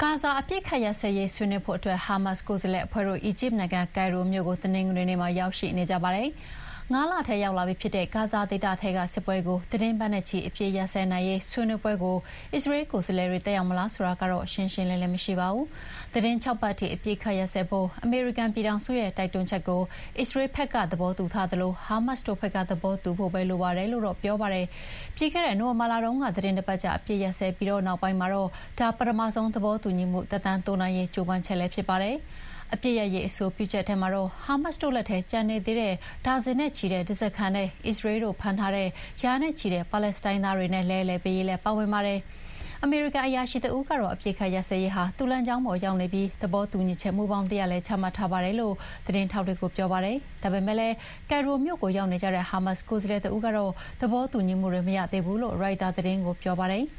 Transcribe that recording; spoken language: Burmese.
ဂါဇာအပစ်အခတ်ရပ်စဲရေးဆွေးနွေးဖို့အတွက် ဟာမတ်စ်ကိုယ်စားလှယ်အဖွဲ့တို့ အီဂျစ်နိုင်ငံ ကိုင်ရိုမြို့ကို တနင်္ဂနွေနေ့မှာ ရောက်ရှိနေကြပါတယ်။ ငါးလထဲရောက်လာပြီဖြစ်တဲ့ ဂါဇာဒေသထဲကစစ်ပွဲကို သီတင်းပတ်နဲ့ချီ အပစ်ရပ်စဲနိုင်ရေးဆွေးနွေးပွဲကို အစ္စရေးကိုယ်စားလှယ်တွေ တက်ရောက်မလားဆိုတာကတော့ ရှင်းရှင်းလင်းလင်းမရှိပါဘူး။သီတင်း ၆ ပတ်ထိ အပစ်အခတ်ရပ်စဲဖို့ အမေရိကန်ပြည်ထောင်စုရဲ့တိုက်တွန်းချက်ကို အစ္စရေးဘက်က သဘောတူထားသလို ဟာမတ်စ်တို့ဘက်က သဘောတူဖို့ပဲလိုပါတယ်လို့တော့ ပြောပါတယ်။ပြီးခဲ့တဲ့ နိုဝင်ဘာလတုန်းက သီတင်းတပတ်ကြာ အပစ်ရပ်စဲပြီးနောက်ပိုင်းမှာတော့ ဒါ ပထမဆုံး သဘောတူညီမှု သက်တမ်းတိုးနိုင်ရေး ကြိုးပမ်းချက်လည်းဖြစ်ပါတယ်။ အပစ်ရပ်ရေးအဆိုပြုချက်ထဲမှာတော့ ဟာမတ်စ်တို့လက်ထဲကျန်နေသေးတဲ့ ဒါဇင်နဲ့ချီတဲ့ဓားစာခံနဲ့ အစ္စရေးတို့ဖမ်းထားတဲ့ ရာနဲ့ချီတဲ့ပါလက်စတိုင်းသားတွေနဲ့ လဲလှယ်ပေးရေးလည်းပါဝင်ပါတယ်။အမေရိကန်အရာရှိတဦးကတော့ အပြစ်ခတ်ရစရေးဟာတူလန်ကျောင်းပေါ်ရောက်နေပြီး သဘောတူညီချက်မူပေါင်းတရလည်း ချမှတ်ထားပါတယ်လို့ သတင်းထောက်တွေကို ပြောပါတယ်။ဒါပေမဲ့လည်းကယ်ရိုမြို့ကိုရောက်နေကြတဲ့ ဟာမတ်စ်ကိုယ်စားလှယ်တဦးကတော့ သဘောတူညီမှုတွေ မရသေးဘူးလို့ ရိုက်တာသတင်းကို ပြောပါတယ်။